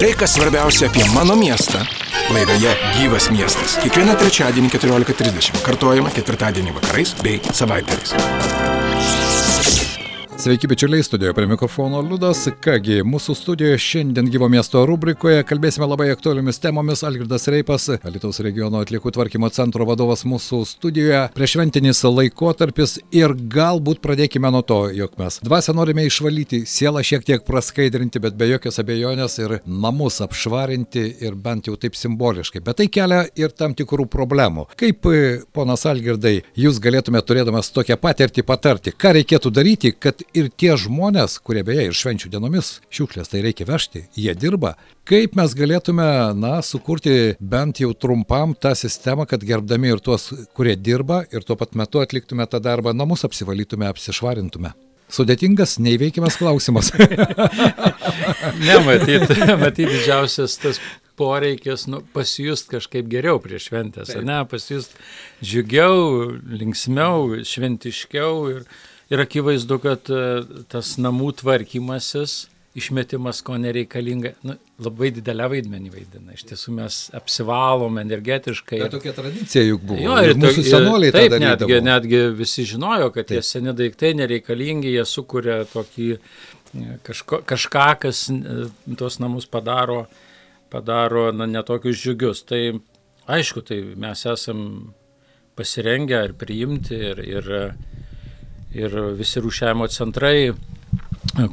Tai, kas svarbiausia apie mano miestą. Laidoje Gyvas miestas. Kiekvieną trečiadienį 14.30. Kartuojama ketvirtadienį vakarais bei savaitgaliais. Sveiki, bičiuliai, studijoje prie mikrofono Liudas. Kągi, mūsų studijoje šiandien gyvo miesto rubrikoje kalbėsime labai aktualiomis temomis. Algirdas Reipas, Alitaus regiono atliekų tvarkymo centro vadovas mūsų studijoje. Priešventinis laikotarpis ir galbūt pradėkime nuo to, jog mes dvasę norime išvalyti, sielą šiek tiek praskaidrinti, bet be jokios abejonės ir namus apšvarinti ir bent jau taip simboliškai. Bet tai kelia ir tam tikrų problemų. Kaip, ponas Algirdai, jūs galėtumėte turėdamas tokią patirtį patarti, ką reikėtų daryti, kad ir tie žmonės, kurie beje ir švenčių dienomis šiukšlės tai reikia vežti, jie dirba, kaip mes galėtume, na, sukurti bent jau trumpam tą sistemą, kad gerbdami ir tuos, kurie dirba, ir tuo pat metu atliktume tą darbą, namus apsivalytume, apsišvarintume. Sudėtingas, neįveikiamas klausimas. ne, matyt, matyt, didžiausias tas poreikis nu, pasijust kažkaip geriau prieš šventęs, ne, pasijust džiugiau, linksmiau, šventiškiau ir, Ir akivaizdu, kad e, tas namų tvarkymasis, išmetimas, ko nereikalinga, nu, labai didelę vaidmenį vaidina. Iš tiesų mes apsivalom energetiškai. Tai tokia tradicija juk buvo. Jo, ir, ir mūsų senoliai taip, netgi, netgi visi žinojo, kad taip. tie seni daiktai nereikalingi, jie sukuria tokį e, kažko, kažką, kas e, tuos namus padaro, padaro na, netokius džiugius. Tai aišku, tai mes esam pasirengę ir priimti ir, ir ir visi rūšiavimo centrai,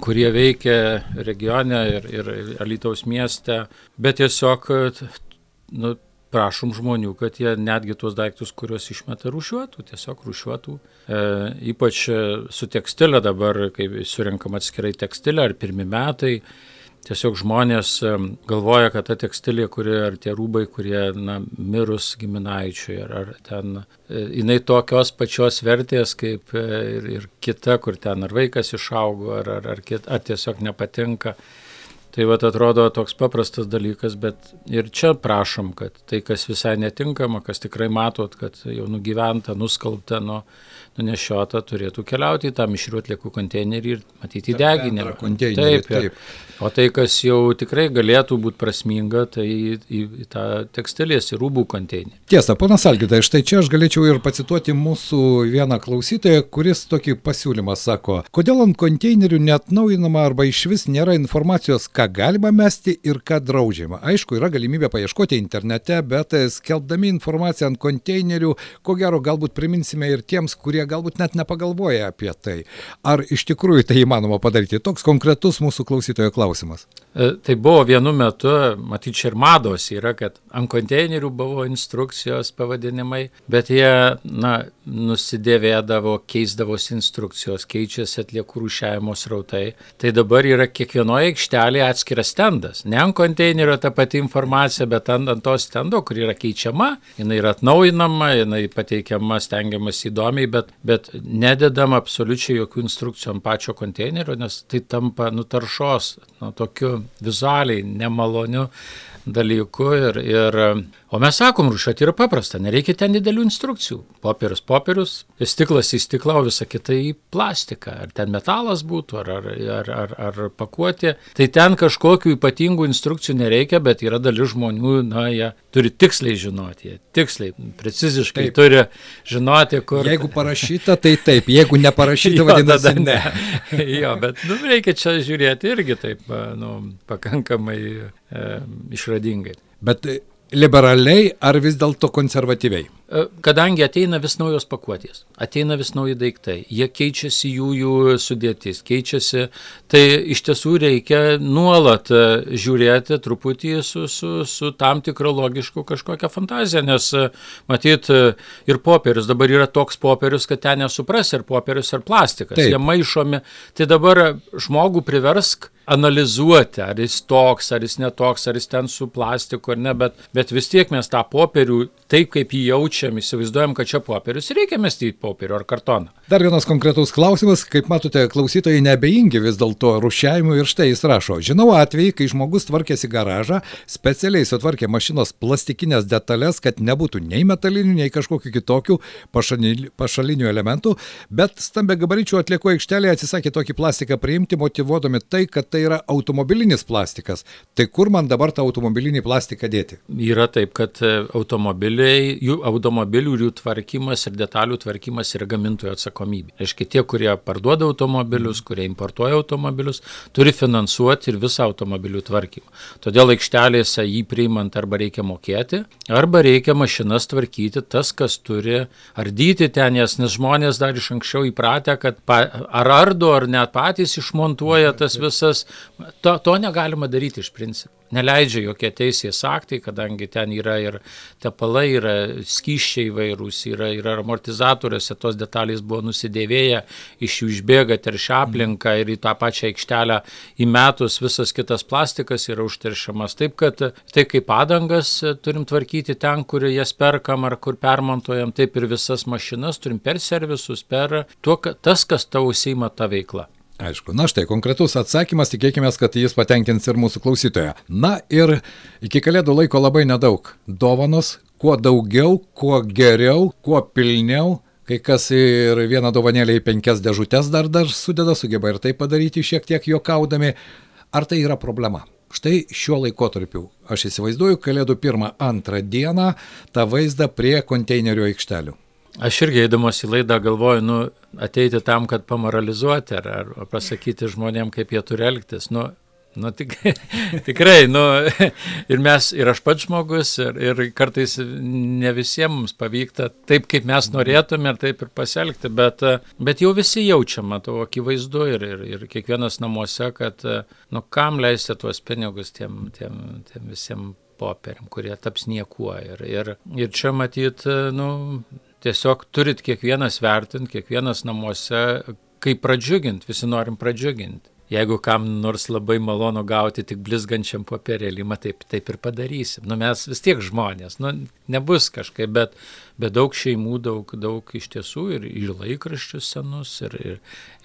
kurie veikia regione ir, ir Alytaus mieste, bet tiesiog nu, prašom žmonių, kad jie netgi tuos daiktus, kuriuos išmeta, rušiuotų, tiesiog rušiuotų. E, ypač su tekstilė dabar, kai surinkam atskirai tekstilę ar pirmi metai, tiesiog žmonės galvoja, kad ta tekstilė, kuri ar tie rūbai, kurie na, mirus giminaičiui, ar, ar ten, e, jinai tokios pačios vertės kaip e, ir, ir kita, kur ten ar vaikas išaugo, ar, ar, ar, kit, ar tiesiog nepatinka. Tai va atrodo toks paprastas dalykas, bet ir čia prašom, kad tai, kas visai netinkama, kas tikrai matot, kad jau nugyventa, nuskalbta, nu, nunešiota, turėtų keliauti į tą mišrių atliekų konteinerį ir matyti deginimą. Taip, taip. O tai, kas jau tikrai galėtų būti prasminga, tai į, į, į tą tekstilės ir rūbų konteinerį. Tiesa, ponas Algidai, štai čia aš galėčiau ir pacituoti mūsų vieną klausytoją, kuris tokį pasiūlymą sako, kodėl ant konteinerių neatnaujinama arba iš vis nėra informacijos, ką ką galima mesti ir ką draudžiama. Aišku, yra galimybė paieškoti internete, bet skelbdami informaciją ant konteinerių, ko gero galbūt priminsime ir tiems, kurie galbūt net nepagalvoja apie tai. Ar iš tikrųjų tai įmanoma padaryti? Toks konkretus mūsų klausytojo klausimas. E, tai buvo vienu metu, matyt, ir mados yra, kad ant konteinerių buvo instrukcijos pavadinimai, bet jie, na, nusidėvėdavo, keisdavosi instrukcijos, keičiasi atliekų rūšiavimo srautai. Tai dabar yra kiekvienoje aikštelėje atskiras stendas. Ne ant konteinerio ta pati informacija, bet ant, ant to stendo, kur yra keičiama, jinai yra atnaujinama, jinai pateikiama, stengiamas įdomiai, bet, bet nededama absoliučiai jokių instrukcijų ant pačio konteinerio, nes tai tampa nutaršos, nu, tokiu vizualiai nemaloniu dalyku ir, ir O mes sakom, rušiuoti yra paprasta, nereikia ten didelių instrukcijų. Popierius, popierius, stiklas į stiklą, o visa kita į plastiką. Ar ten metalas būtų, ar, ar, ar, ar, ar pakuotė. Tai ten kažkokių ypatingų instrukcijų nereikia, bet yra dalis žmonių, na, jie turi tiksliai žinoti, jie tiksliai, preciziškai taip. turi žinoti, kur. Jeigu parašyta, tai taip, jeigu neparašyta, vadinasi ne. jo, bet nu, reikia čia žiūrėti irgi taip, nu, pakankamai išradingai. Bet liberaliai ar vis dėlto konservatyviai? E, kadangi ateina vis naujos pakuotės, ateina vis nauji daiktai, jie keičiasi jų, jų sudėtis, keičiasi, tai iš tiesų reikia nuolat e, žiūrėti truputį su, su, su tam tikra logišku kažkokia fantazija, nes e, matyt ir popierius, dabar yra toks popierius, kad ten nesupras ir popierius, ir plastikas, Taip. jie maišomi, tai dabar žmogų priversk analizuoti, ar jis toks, ar jis netoks, ar jis ten su plastiku ar ne, bet, bet vis tiek mes tą popierių, taip kaip jį jaučiam, įsivaizduojam, kad čia popierius, reikia mesti į popierių ar kartoną. Dar vienas konkretus klausimas, kaip matote, klausytojai nebeingi vis dėlto rušiavimui ir štai jis rašo, žinau atvejį, kai žmogus tvarkėsi garažą, specialiai sutvarkė mašinos plastikinės detalės, kad nebūtų nei metalinių, nei kažkokių kitokių pašalinių elementų, bet stambia gabaričių atlieko aikštelėje atsisakė tokį plastiką priimti, motivuodami tai, kad tai yra automobilinis plastikas. Tai kur man dabar tą automobilinį plastiką dėti? Yra taip, kad e, automobiliai, jų automobilių ir jų tvarkymas ir detalių tvarkymas yra gamintojų atsakomybė. Reiškia, tie, kurie parduoda automobilius, kurie importuoja automobilius, turi finansuoti ir visą automobilių tvarkymą. Todėl aikštelėse jį priimant arba reikia mokėti, arba reikia mašinas tvarkyti tas, kas turi ardyti ten jas, nes žmonės dar iš anksčiau įpratę, kad pa, ar ardo, ar net patys išmontuoja tas visas, to, to negalima daryti iš principo neleidžia jokie teisės aktai, kadangi ten yra ir tepalai, yra skyščiai įvairūs, yra, yra amortizatoriuose, tos detalės buvo nusidėvėję, iš jų išbėga teršia aplinka ir į tą pačią aikštelę įmetus visas kitas plastikas yra užteršiamas. Taip, kad tai kaip padangas turim tvarkyti ten, kur jas perkam ar kur permontuojam, taip ir visas mašinas turim per servisus, per tuo, tas, kas tau užsima tą veiklą. Aišku, na štai konkretus atsakymas, tikėkime, kad jis patenkins ir mūsų klausytoją. Na ir iki kalėdų laiko labai nedaug. Dovanos, kuo daugiau, kuo geriau, kuo pilniau. Kai kas ir vieną dovanėlę į penkias dėžutės dar dar sudeda, sugeba ir tai padaryti šiek tiek juokaudami. Ar tai yra problema? Štai šiuo laikotarpiu aš įsivaizduoju kalėdų pirmą, antrą dieną tą vaizdą prie konteinerio aikštelių. Aš irgi eidamas į laidą galvoju, nu, ateiti tam, kad pamoralizuoti ar, ar pasakyti žmonėm, kaip jie turi elgtis. Nu, nu tik, tikrai, nu, ir mes, ir aš pats žmogus, ir, ir kartais ne visiems mums pavyksta taip, kaip mes norėtume ir taip ir pasielgti, bet, bet jau visi jaučiam, matau, akivaizdu ir, ir, ir kiekvienas namuose, kad, nu, kam leisti tuos pinigus tiem, tiem, tiem visiems popieriam, kurie taps niekuo. Ir, ir, ir čia matyt, nu, tiesiog turit kiekvienas vertinti, kiekvienas namuose, kaip pradžiuginti, visi norim pradžiuginti. Jeigu kam nors labai malonu gauti tik blizgančiam papirėlį, taip, taip ir padarysim. Nu, mes vis tiek žmonės, nu, nebus kažkaip, bet, bet daug šeimų, daug, daug iš tiesų ir, ir laikraščius senus, ir, ir,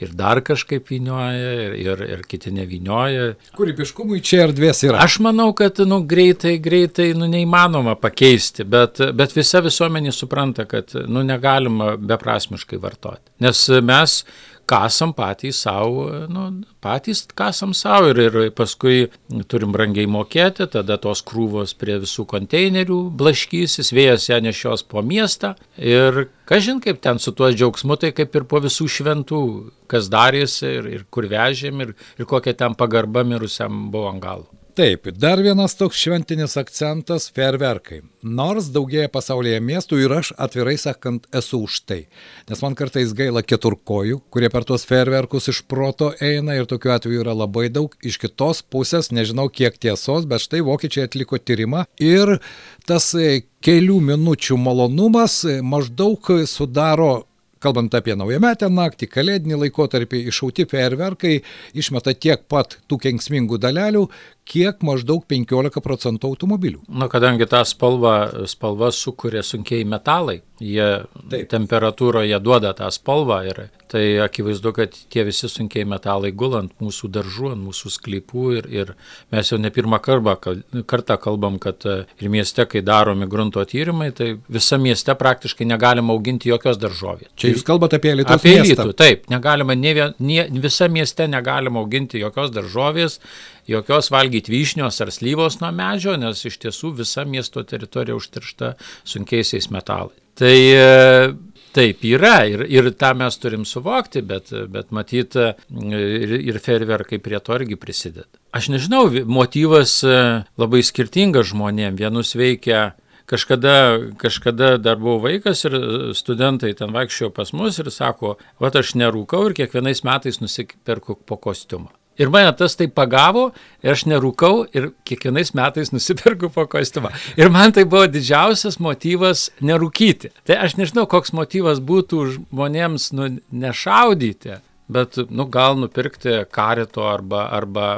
ir dar kažkaip vynioja, ir, ir, ir kiti nevynioja. Kūrybiškumui čia erdvės yra. Aš manau, kad nu, greitai, greitai nu, neįmanoma pakeisti, bet, bet visa visuomenė supranta, kad nu, negalima beprasmiškai vartoti. Nes mes kasam patys savo, nu, patys kasam savo ir, ir paskui turim brangiai mokėti, tada tos krūvos prie visų konteinerių blaškysis, vėjas ją nešios po miestą ir kažin kaip ten su tuo džiaugsmu, tai kaip ir po visų šventų, kas darėsi ir, ir kur vežėm ir, ir kokia ten pagarba mirusiam buvo ant galo. Taip, dar vienas toks šventinis akcentas - ferverkai. Nors daugėja pasaulyje miestų ir aš atvirai sakant esu už tai. Nes man kartais gaila keturkojų, kurie per tuos ferverkus iš proto eina ir tokiu atveju yra labai daug. Iš kitos pusės, nežinau kiek tiesos, bet štai vokiečiai atliko tyrimą ir tas e, kelių minučių malonumas e, maždaug sudaro kalbant apie naujametę naktį, kalėdinį laikotarpį, iššauti fejerverkai išmeta tiek pat tų kenksmingų dalelių, kiek maždaug 15 procentų automobilių. Na, kadangi tą spalvą, spalvą sukuria sunkiai metalai, jie Taip. temperatūroje duoda tą spalvą ir tai akivaizdu, kad tie visi sunkiai metalai gulant mūsų daržų, ant mūsų sklypų ir, ir mes jau ne pirmą kartą, kartą kalbam, kad e, ir mieste, kai daromi grunto tyrimai, tai visa mieste praktiškai negalima auginti jokios daržovės. Čia jūs kalbate apie Lietuvą. Apie Lietuvą, taip, negalima, ne, ne, visa mieste negalima auginti jokios daržovės jokios valgyti vyšnios ar slyvos nuo medžio, nes iš tiesų visa miesto teritorija užtiršta sunkiaisiais metalais. Tai e, taip yra ir, ir tą mes turim suvokti, bet, bet matyt ir, ir ferverkai prie to irgi prisideda. Aš nežinau, motyvas e, labai skirtingas žmonėm. Vienus veikia kažkada, kažkada dar buvau vaikas ir studentai ten vaikščiojo pas mus ir sako, va aš nerūkau ir kiekvienais metais nusipirku po kostiumą. Ir mane tas tai pagavo, ir aš nerūkau ir kiekvienais metais nusipirku po kostiumą. Ir man tai buvo didžiausias motyvas nerūkyti. Tai aš nežinau, koks motyvas būtų žmonėms nu, nešaudyti, Bet, nu, gal nupirkti karito arba, arba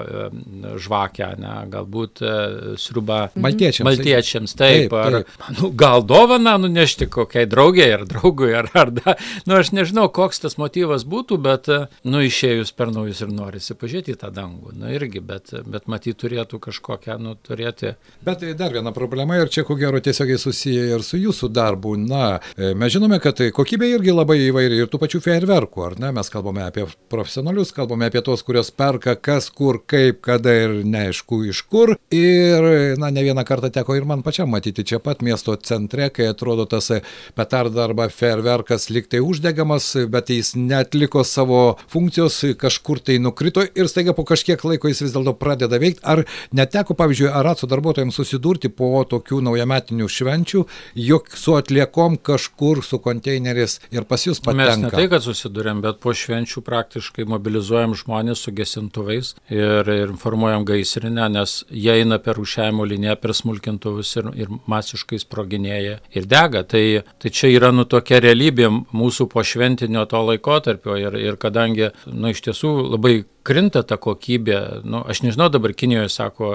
žvakę, ne, galbūt e, sriubą maltiečiams. Maltiečiams, taip. taip, taip. Ar, nu, gal dovaną nunešti kokiai draugiai ar draugui, ar, ar da, nu, aš nežinau, koks tas motyvas būtų, bet, e, nu, išėjus per naujus ir norisi pažiūrėti tą dangų. Nu, irgi, bet, bet matyt, turėtų kažkokią, nu, turėti. Bet tai dar viena problema ir čia, ko gero, tiesiogiai susiję ir su jūsų darbu. Na, e, mes žinome, kad kokybė irgi labai įvairi ir tų pačių fejerverkų, ar ne, mes kalbame apie apie profesionalius, kalbame apie tos, kurios perka kas, kur, kaip, kada ir neaišku iš kur. Ir, na, ne vieną kartą teko ir man pačiam matyti čia pat miesto centre, kai atrodo tas petarda arba ferverkas liktai uždegamas, bet jis netliko savo funkcijos, kažkur tai nukrito ir staiga po kažkiek laiko jis vis dėlto pradeda veikti. Ar neteko, pavyzdžiui, Aratso darbuotojams susidurti po tokių naujametinių švenčių, jog su atliekom kažkur su konteineris ir pas jūs patenka? Mes ne tai, kad susidurėm, bet po švenčių praktiškai mobilizuojam žmonės su gesintuvais ir, ir informuojam gaisrinę, nes jie eina per rušiavimo liniją, per smulkintuvus ir, ir masiškai sproginėja ir dega. Tai, tai čia yra nu tokia realybė mūsų po šventinio to laikotarpio ir, ir kadangi, nu iš tiesų labai krinta ta kokybė, nu, aš nežinau, dabar Kinijoje sako,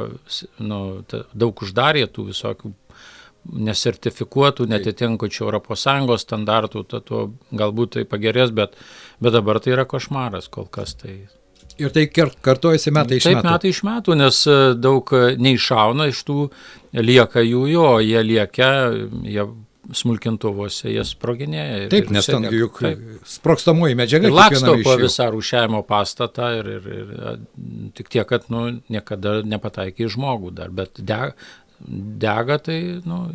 nu, ta, daug uždarė tų visokių nesertifikuotų, netitinkučių ES standartų, to galbūt tai pagerės, bet, bet dabar tai yra košmaras kol kas. Tai... Ir tai kartojasi metai iš metų. Taip, metai iš metų, nes e, daug e, neišauna iš tų, lieka jų, jo, jie lieka, jie smulkintuvuose jie sproginėja. Taip, nes ten juk sprokstamoji medžiaga. Ir laksto po visą rūšiavimo pastatą ir, ir, ir tik tiek, kad nu, niekada nepataikė į žmogų dar, bet de, dega, tai nu,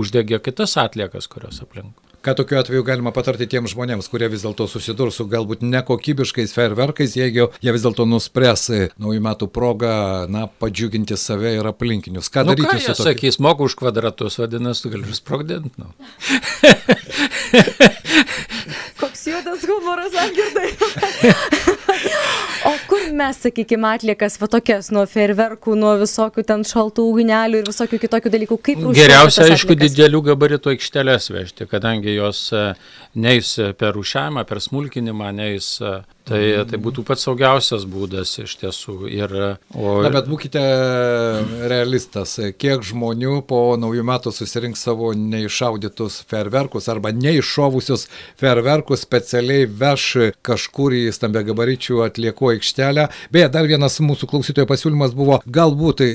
uždegė kitas atliekas, kurios aplink. Ką tokiu atveju galima patarti tiems žmonėms, kurie vis dėlto susidurs su galbūt nekokybiškais ferverkais, jeigu jie vis dėlto nuspręs naujų metų progą, na, padžiuginti save ir aplinkinius. Ką nu, daryti ką su to? Sakys, moku už kvadratus, vadinasi, tu gali sprogdinti. Nu. Koks juodas humoras, Angirdai. o kur mes, sakykime, atliekas va tokias nuo ferverkų, nuo visokių ten šaltų ugnelių ir visokių kitokių dalykų, kaip rūšiuoti? Geriausia, aišku, didelių gabaritų aikštelės vežti, kadangi jos e, neis per rūšiavimą, per smulkinimą, neis e, Tai, tai būtų pats saugiausias būdas iš tiesų. Ir, o... Na, bet būkite realistas, kiek žmonių po naujų metų susirinks savo neišaudytus ferverkus arba neiššovusius ferverkus specialiai veš kažkur į stambę gabaričių atliekų aikštelę. Beje, dar vienas mūsų klausytojo pasiūlymas buvo galbūt e,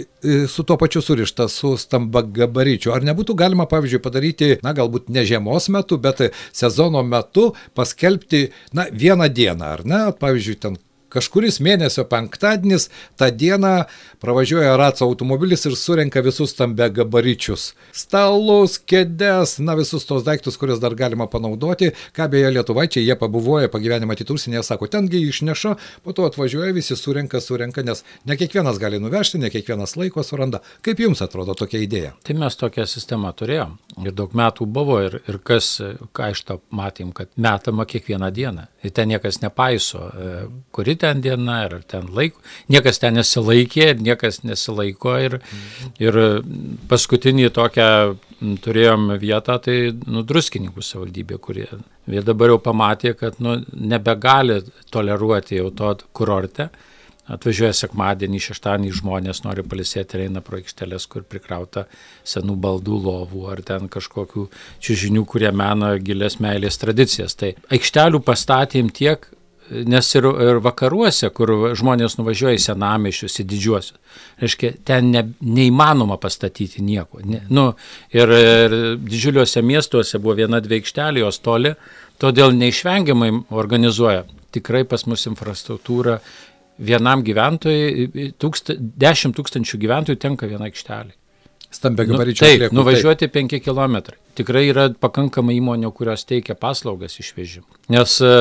su tuo pačiu surištas su stamba gabaričiu. Ar nebūtų galima, pavyzdžiui, padaryti, na, galbūt ne žiemos metu, bet sezono metu paskelbti, na, vieną dieną, ar ne? pavyzdžiui, ten kažkuris mėnesio penktadienis, tą dieną pravažiuoja Ratso automobilis ir surenka visus stambia gabaričius. Stalus, kėdės, na visus tos daiktus, kuriuos dar galima panaudoti. Ką beje lietuvaičiai, jie pabuvoja pagyvenimą matyti užsienyje, sako, tengi išneša, po to atvažiuoja, visi surenka, surenka, nes ne kiekvienas gali nuvežti, ne kiekvienas laiko suranda. Kaip jums atrodo tokia idėja? Tai mes tokią sistemą turėjom ir daug metų buvo ir, ir kas, ką iš to matėm, kad metama kiekvieną dieną. Ir ten niekas nepaiso, e, kuri ten diena, ar ten laiko. Niekas ten nesilaikė, niekas nesilaiko. Ir, ir paskutinį tokią turėjom vietą, tai nudruskininkų savivaldybė, kurie jie dabar jau pamatė, kad nu, nebegali toleruoti jau to kurorte. Atvažiuoja sekmadienį, šeštadienį žmonės nori palisėti ir eina pro aikštelės, kur prikrauta senų baldų lovų ar ten kažkokių čiūžinių, kurie mena gilės meilės tradicijas. Tai aikštelių pastatėm tiek, nes ir, ir vakaruose, kur žmonės nuvažiuoja į senamišius, į didžiuosius, reiškia, ten ne, neįmanoma pastatyti nieko. Ne, nu, ir, ir didžiuliuose miestuose buvo viena dvi aikštelės toli, todėl neišvengiamai organizuoja tikrai pas mus infrastruktūra. Vienam gyventojui, tūksta, 10 tūkstančių gyventojų tenka viena aikštelė stambia gabaričio. Nu, taip, atliekų, nuvažiuoti taip. 5 km. Tikrai yra pakankamai įmonių, kurios teikia paslaugas išvežimų. Nes e,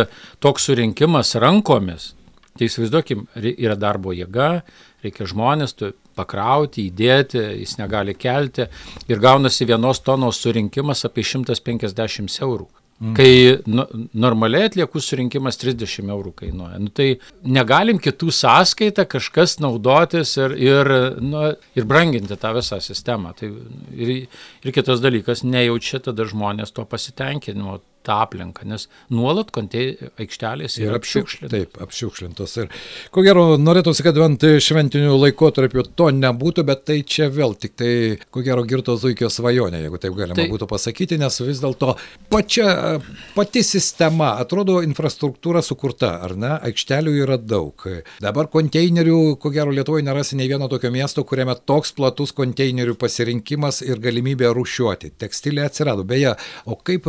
toks surinkimas rankomis, tai įsivaizduokim, yra darbo jėga, reikia žmonės pakrauti, įdėti, jis negali kelti ir gaunasi vienos tonos surinkimas apie 150 eurų. Mm. Kai nu, normaliai atliekų surinkimas 30 eurų kainuoja. Nu, tai negalim kitų sąskaitą kažkas naudotis ir, ir, nu, ir branginti tą visą sistemą. Tai, ir, ir kitas dalykas, nejaučia tada žmonės to pasitenkinimo tą aplinką, nes nuolat kontei aikštelės yra apšiukšlintos. Taip, apšiukšlintos. Ir ko gero, norėtųsi, kad bent šventinių laikotarpių to nebūtų, bet tai čia vėl tik tai, ko gero, girto zuikio svajonė, jeigu taip galima tai... būtų pasakyti, nes vis dėlto pačia, pati sistema, atrodo, infrastruktūra sukurta, ar ne, aikštelių yra daug. Dabar konteinerių, ko gero, Lietuvoje nerasi nei vieno tokio miesto, kuriame toks platus konteinerių pasirinkimas ir galimybė rušiuoti. Tekstilė atsirado. Beje, o kaip,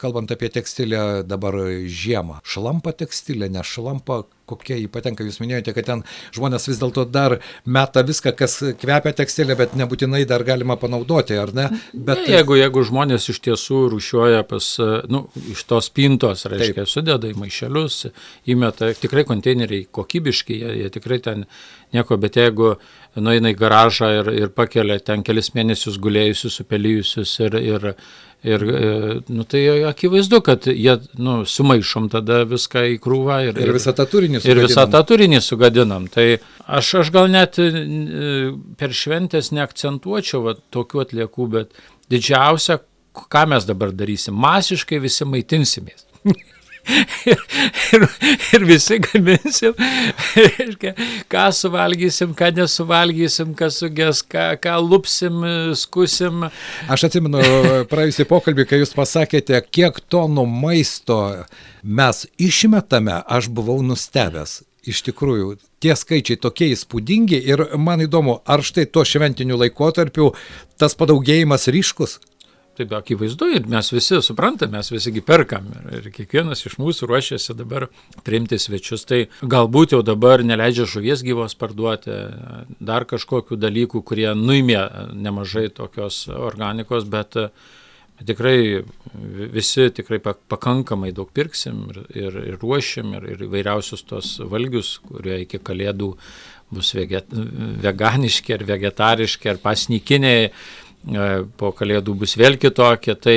kalbant kalbant apie tekstilę dabar žiemą. Šlampa tekstilė, nešlampa, kokia jį patenka. Jūs minėjote, kad ten žmonės vis dėlto dar meta viską, kas kvepia tekstilė, bet nebūtinai dar galima panaudoti, ar ne? Bet... Ne, jeigu, jeigu žmonės iš tiesų rušiuoja pas, nu, iš tos pintos, reiškia, Taip. sudeda į maišelius, įmeta, tikrai konteineriai kokybiški, jie, jie tikrai ten nieko, bet jeigu nueina į garažą ir, ir pakelia ten kelis mėnesius gulėjusius, supelyjusius ir, ir Ir e, nu, tai akivaizdu, kad jie nu, sumaišom tada viską į krūvą ir, ir visą tą turinį sugadinam. Ir visą tą turinį sugadinam. Tai aš, aš gal net e, per šventės neakcentuočiau va, tokių atliekų, bet didžiausia, ką mes dabar darysim, masiškai visi maitinsimės. Ir, ir, ir visi gaminsim, reiškia, ką suvalgysim, ką nesuvalgysim, kas sugės, ką, ką lupsim, skusim. Aš atsimenu praėjusį pokalbį, kai jūs pasakėte, kiek tonų maisto mes išmetame, aš buvau nustebęs. Iš tikrųjų, tie skaičiai tokie įspūdingi ir man įdomu, ar štai tuo šventiniu laikotarpiu tas padaugėjimas ryškus? Taip, akivaizdu ir mes visi suprantame, mes visigi perkam ir, ir kiekvienas iš mūsų ruošiasi dabar priimti svečius. Tai galbūt jau dabar neleidžia žuvies gyvos parduoti, dar kažkokių dalykų, kurie nuimė nemažai tokios organikos, bet tikrai visi tikrai pakankamai daug pirksim ir, ir, ir ruošim ir, ir vairiausius tos valgius, kurie iki kalėdų bus veget, veganiški ar vegetariški ar pasnikiniai po kalėdų bus vėl kitokie, tai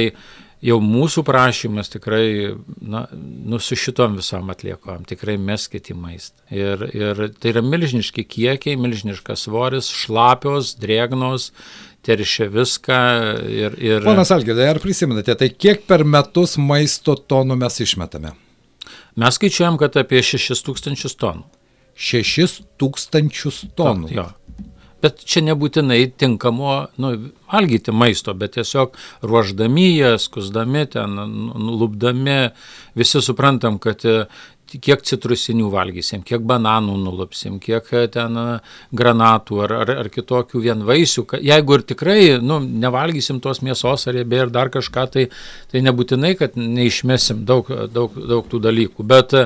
jau mūsų prašymas tikrai, na, nu, su šitom visom atliekom, tikrai meskit į maistą. Ir, ir tai yra milžiniški kiekiai, milžiniškas svoris, šlapios, drėgnos, teršia viską ir... ir... Ponas Algėdai, ar prisimenate, tai kiek per metus maisto tonų mes išmetame? Mes skaičiuojam, kad apie 6 tūkstančius tonų. 6 tūkstančius tonų. Jo. Bet čia nebūtinai tinkamo nu, valgyti maisto, bet tiesiog ruoždami ją, skusdami ten, nulupdami, visi suprantam, kad kiek citrusinių valgysim, kiek bananų nulupsim, kiek e, ten e, granatų ar, ar, ar kitokių vien vaisių. Jeigu ir tikrai nu, nevalgysim tos mėsos ar riebė ir dar kažką, tai, tai nebūtinai, kad neišmesim daug, daug, daug tų dalykų. Bet e,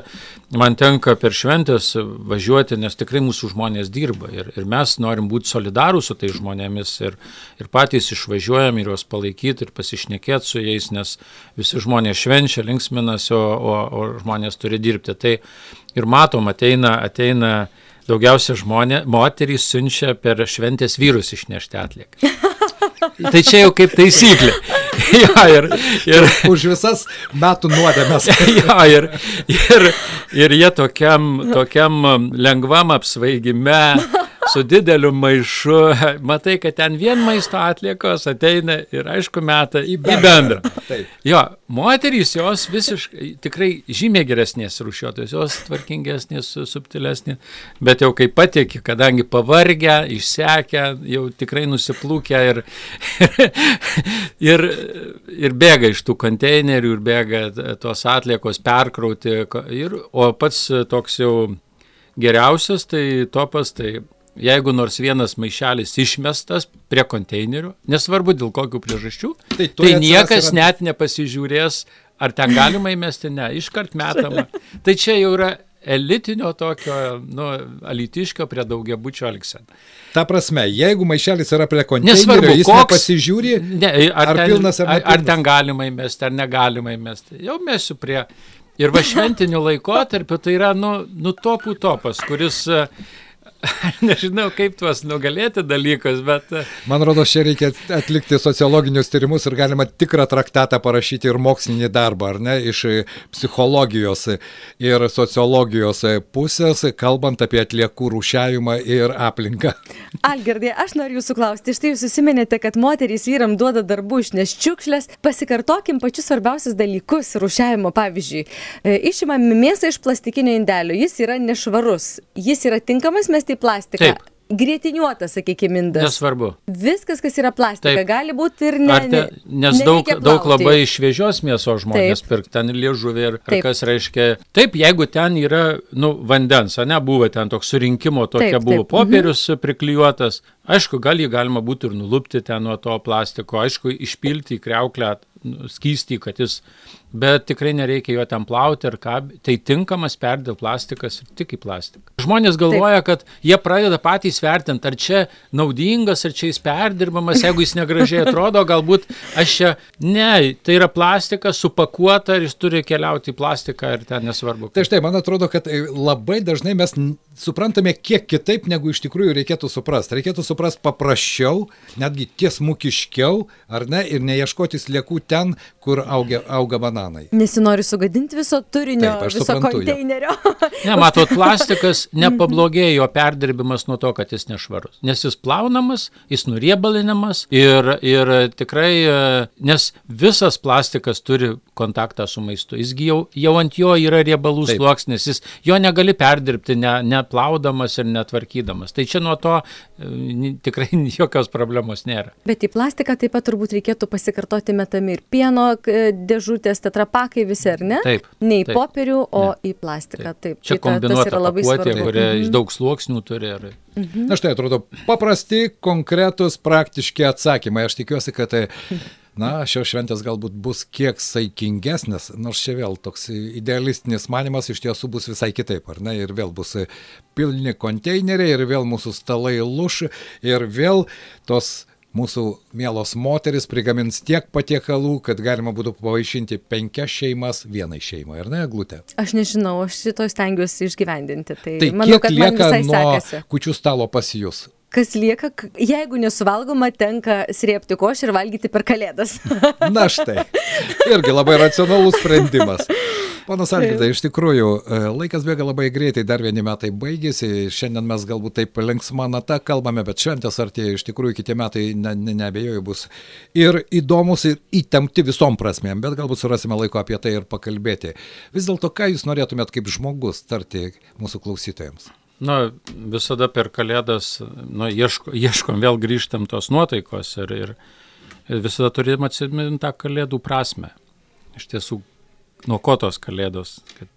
man tenka per šventės važiuoti, nes tikrai mūsų žmonės dirba ir, ir mes norim būti solidarūs su tais žmonėmis ir, ir patys išvažiuojam ir juos palaikyti ir pasišnekėti su jais, nes visi žmonės švenčia, linksminasi, o, o, o žmonės turi dirbti dirbti. Tai ir matom, ateina, ateina daugiausia žmonė, moterys siunčia per šventės vyrus išnešti atlieką. Tai čia jau kaip taisyklė. ja, ir, ir, Už visas metų nuodėmės. ja, ir, ir, ir jie tokiam, tokiam lengvam apsvaigime su dideliu maišu, matai, kad ten vien maisto atliekos ateina ir aišku meta į bendrą. Į bendrą. Taip. Jo, moterys jos visiškai tikrai žymiai geresnės rūšiuotojos, jos tvarkingesnės, subtilesnės, bet jau kai patieki, kadangi pavargę, išsekę, jau tikrai nusiplūkę ir, ir, ir bėga iš tų konteinerių ir bėga tos atliekos perkrauti, ir, o pats toks jau geriausias, tai topas, tai jeigu nors vienas maišelis išmestas prie konteinerių, nesvarbu dėl kokių priežasčių, tai, tai niekas yra... net nepasižiūrės, ar ten galima įmesti, ne, iškart metama. Tai čia jau yra elitinio tokio, nu, alitiškio prie daugiabučio elgsena. Ta prasme, jeigu maišelis yra prie konteinerio, jis koks, pasižiūri, ne, ar, ar ten, pilnas ar, ar, ar ten galima įmesti, ar negalima įmesti. Jau mesiu prie. Ir va šventiniu laikotarpiu tai yra, nu, nu topų topas, kuris nežinau, kaip tuos nugalėti dalykus, bet... E, Man rodos, čia reikia atlikti sociologinius tyrimus ir galima tikrą traktatą parašyti ir mokslinį darbą, ar ne, iš psichologijos ir sociologijos pusės, kalbant apie atliekų rūšiavimą ir aplinką. Algirdai, aš noriu jūsų klausti, štai jūs susiminėte, kad moterys vyram duoda darbų išneš čiukšlės, pasikartokim pačius svarbiausius dalykus rūšiavimo, pavyzdžiui, e, išimame mėsą iš plastikinio indelio, jis yra nešvarus, jis yra tinkamas mesti į plastiką. Taip. Grietiniuota, sakykime, indas. Nesvarbu. Viskas, kas yra plastika, Taip. gali būti ir ne. Te, nes daug, daug labai šviežios mėsos žmonės pirk, ten liežuvė ir Taip. kas reiškia. Taip, jeigu ten yra, nu, vandens, ne, buvo ten toks surinkimo, tokia taip, buvo taip. popierius mhm. priklijuotas, aišku, gal jį galima būtų ir nulupti ten nuo to plastiko, aišku, išpilti į kreuklę skystį, kad jis, bet tikrai nereikia jo ten plauti ar ką, tai tinkamas perdėl plastikas ir tik į plastiką. Žmonės galvoja, Taip. kad jie pradeda patys vertinti, ar čia naudingas, ar čia jis perdirbamas, jeigu jis negražiai atrodo, galbūt aš čia, ne, tai yra plastikas supakuota ir jis turi keliauti į plastiką ir ten nesvarbu. Tai štai, man atrodo, kad labai dažnai mes suprantame kiek kitaip, negu iš tikrųjų reikėtų suprasti. Reikėtų suprasti paprasčiau, netgi tiesmukiškiau, ar ne, ir neieškoti sliekų ten, kur auga, auga bananai. Nesinori sugadinti viso turinio, Taip, viso suprantu, konteinerio. ne, matot, plastikas nepablogėjo perdirbimas nuo to, kad jis nešvarus. Nes jis plaunamas, jis nuriebalinamas ir, ir tikrai, nes visas plastikas turi kontaktą su maistu. Jisgi jau, jau ant jo yra riebalų sluoksnis, jis jo negali perdirbti, ne, neplaudamas ir netvarkydamas. Tai čia nuo to e, tikrai jokios problemos nėra. Bet į plastiką taip pat turbūt reikėtų pasikartoti metami ir pieno e, dėžutės, tetrapakai visi, ar ne? Taip. Ne į taip, popierių, o ne. į plastiką. Taip. taip. Čia tai kombinuota yra labai pakuotė, kurie mhm. iš daug sluoksnių turi. Ar... Mhm. Na štai atrodo paprasti, konkretus, praktiški atsakymai. Aš tikiuosi, kad tai na, šios šventės galbūt bus kiek saikingesnės, nors čia vėl toks idealistinis manimas iš tiesų bus visai kitaip, ar ne, ir vėl bus pilni konteineriai, ir vėl mūsų stalai luš, ir vėl tos mūsų mielos moteris prigamins tiek patiekalų, kad galima būtų pavaišinti penkias šeimas vienai šeimai, ar ne, glūtė? Aš nežinau, aš šito stengiuosi išgyvendinti. Tai, tai manau, kiek lieka nuo sekasi. kučių stalo pas jūs? kas lieka, jeigu nesuvalgoma, tenka srėpti košę ir valgyti per kalėdas. Na štai. Irgi labai racionalus sprendimas. Panas Algidai, iš tikrųjų, e, laikas bėga labai greitai, dar vieni metai baigėsi, šiandien mes galbūt taip linksmą natą kalbame, bet šventės artėja, iš tikrųjų kitie metai ne, ne, nebejoju bus ir įdomus, ir įtempti visom prasmėm, bet galbūt surasime laiko apie tai ir pakalbėti. Vis dėlto, ką jūs norėtumėt kaip žmogus tarti mūsų klausytojams? Na, visada per kalėdas, nu, ieško, ieškom, vėl grįžtam tos nuotaikos ir, ir visada turim atsiminti tą kalėdų prasme. Iš tiesų, nuo ko tos kalėdos? Kad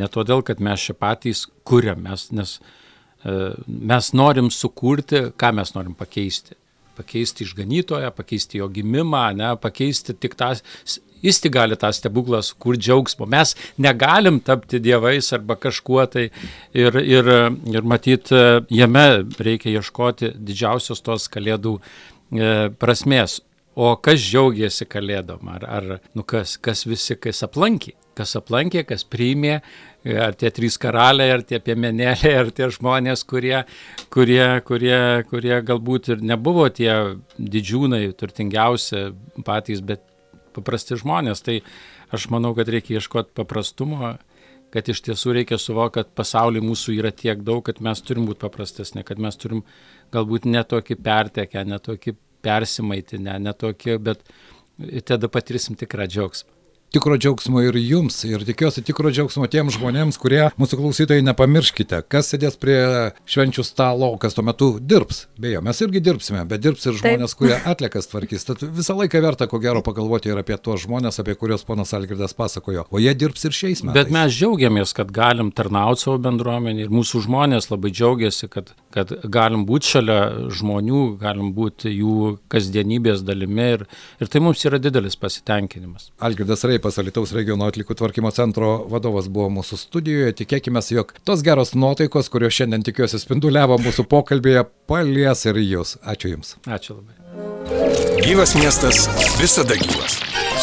ne todėl, kad mes čia patys kuriam, mes, nes e, mes norim sukurti, ką mes norim pakeisti pakeisti išganytoją, pakeisti jo gimimą, ne, pakeisti tik tą jis tik gali tą stebuklą sukurti džiaugsmo. Mes negalim tapti dievais arba kažkuo tai ir, ir, ir matyt, jame reikia ieškoti didžiausios tos kalėdų e, prasmės. O kas džiaugiasi kalėdom? Ar, ar nu kas, kas visi, kas aplankė? Kas aplankė, kas priimė, ar tie trys karaliai, ar tie piemenėliai, ar tie žmonės, kurie, kurie, kurie, kurie galbūt ir nebuvo tie didžiūnai, turtingiausi patys, bet paprasti žmonės. Tai aš manau, kad reikia ieškoti paprastumo, kad iš tiesų reikia suvokti, kad pasaulyje mūsų yra tiek daug, kad mes turim būti paprastesni, kad mes turim galbūt netokį pertekę, netokį persimaitinę, netokį, bet tada patirsim tikrą džiaugsmą tikro džiaugsmo ir jums. Ir tikiuosi tikro džiaugsmo tiems žmonėms, kurie mūsų klausytojai nepamirškite, kas sėdės prie švenčių stalo, kas tuo metu dirbs. Beje, mes irgi dirbsime, bet dirbs ir žmonės, Taip. kurie atlikas tvarkys. Tad visą laiką verta, ko gero, pagalvoti ir apie tuos žmonės, apie kuriuos ponas Algirdas pasakojo. O jie dirbs ir šiais metais. Bet mes džiaugiamės, kad galim tarnauti savo bendruomenį ir mūsų žmonės labai džiaugiasi, kad, kad galim būti šalia žmonių, galim būti jų kasdienybės dalimi ir, ir tai mums yra didelis pasitenkinimas. Algirdas Reip Pilypas Alitaus regiono atlikų tvarkymo centro vadovas buvo mūsų studijoje. Tikėkime, jog tos geros nuotaikos, kurios šiandien tikiuosi spinduliavo mūsų pokalbėje, palies ir jūs. Ačiū Jums. Ačiū labai. Gyvas miestas visada gyvas.